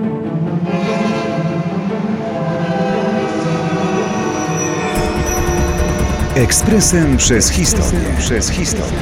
Thank you. Ekspresem przez historię. Przez historię.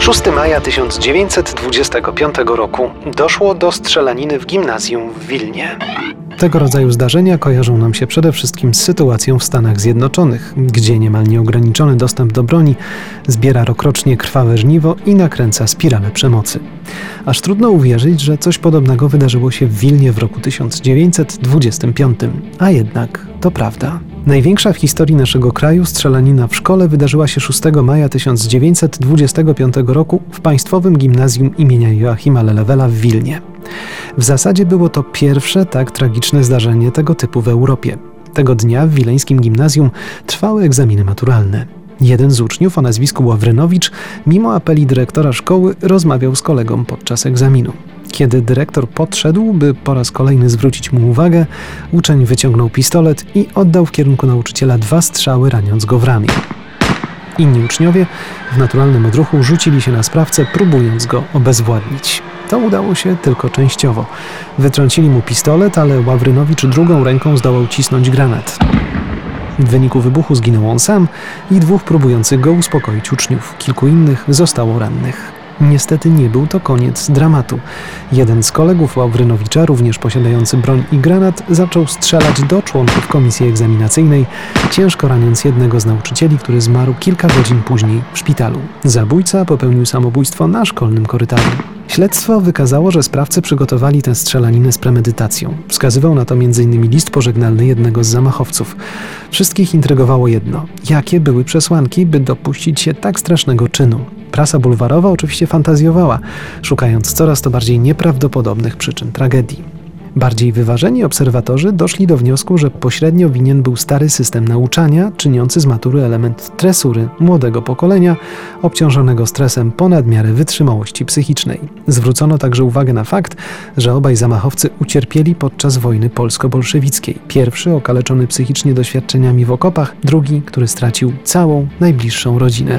6 maja 1925 roku doszło do strzelaniny w gimnazjum w Wilnie. Tego rodzaju zdarzenia kojarzą nam się przede wszystkim z sytuacją w Stanach Zjednoczonych, gdzie niemal nieograniczony dostęp do broni zbiera rokrocznie krwawe żniwo i nakręca spiralę przemocy. Aż trudno uwierzyć, że coś podobnego wydarzyło się w Wilnie w roku 1925, a jednak to prawda. Największa w historii naszego kraju strzelanina w szkole wydarzyła się 6 maja 1925 roku w Państwowym Gimnazjum imienia Joachima Lelewela w Wilnie. W zasadzie było to pierwsze tak tragiczne zdarzenie tego typu w Europie. Tego dnia w wileńskim gimnazjum trwały egzaminy maturalne. Jeden z uczniów o nazwisku Ławrynowicz, mimo apeli dyrektora szkoły, rozmawiał z kolegą podczas egzaminu. Kiedy dyrektor podszedł, by po raz kolejny zwrócić mu uwagę, uczeń wyciągnął pistolet i oddał w kierunku nauczyciela dwa strzały, raniąc go w ramię. Inni uczniowie w naturalnym odruchu rzucili się na sprawcę, próbując go obezwładnić. To udało się tylko częściowo. Wytrącili mu pistolet, ale Ławrynowicz drugą ręką zdołał cisnąć granat. W wyniku wybuchu zginął on sam i dwóch próbujących go uspokoić uczniów. Kilku innych zostało rannych. Niestety nie był to koniec dramatu. Jeden z kolegów Ławrynowicza, również posiadający broń i granat, zaczął strzelać do członków komisji egzaminacyjnej, ciężko raniąc jednego z nauczycieli, który zmarł kilka godzin później w szpitalu. Zabójca popełnił samobójstwo na szkolnym korytarzu. Śledztwo wykazało, że sprawcy przygotowali tę strzelaninę z premedytacją. Wskazywał na to m.in. list pożegnalny jednego z zamachowców. Wszystkich intrygowało jedno: jakie były przesłanki, by dopuścić się tak strasznego czynu? Prasa bulwarowa oczywiście fantazjowała, szukając coraz to bardziej nieprawdopodobnych przyczyn tragedii. Bardziej wyważeni obserwatorzy doszli do wniosku, że pośrednio winien był stary system nauczania, czyniący z matury element tresury młodego pokolenia, obciążonego stresem ponad miarę wytrzymałości psychicznej. Zwrócono także uwagę na fakt, że obaj zamachowcy ucierpieli podczas wojny polsko-bolszewickiej. Pierwszy okaleczony psychicznie doświadczeniami w okopach, drugi, który stracił całą najbliższą rodzinę.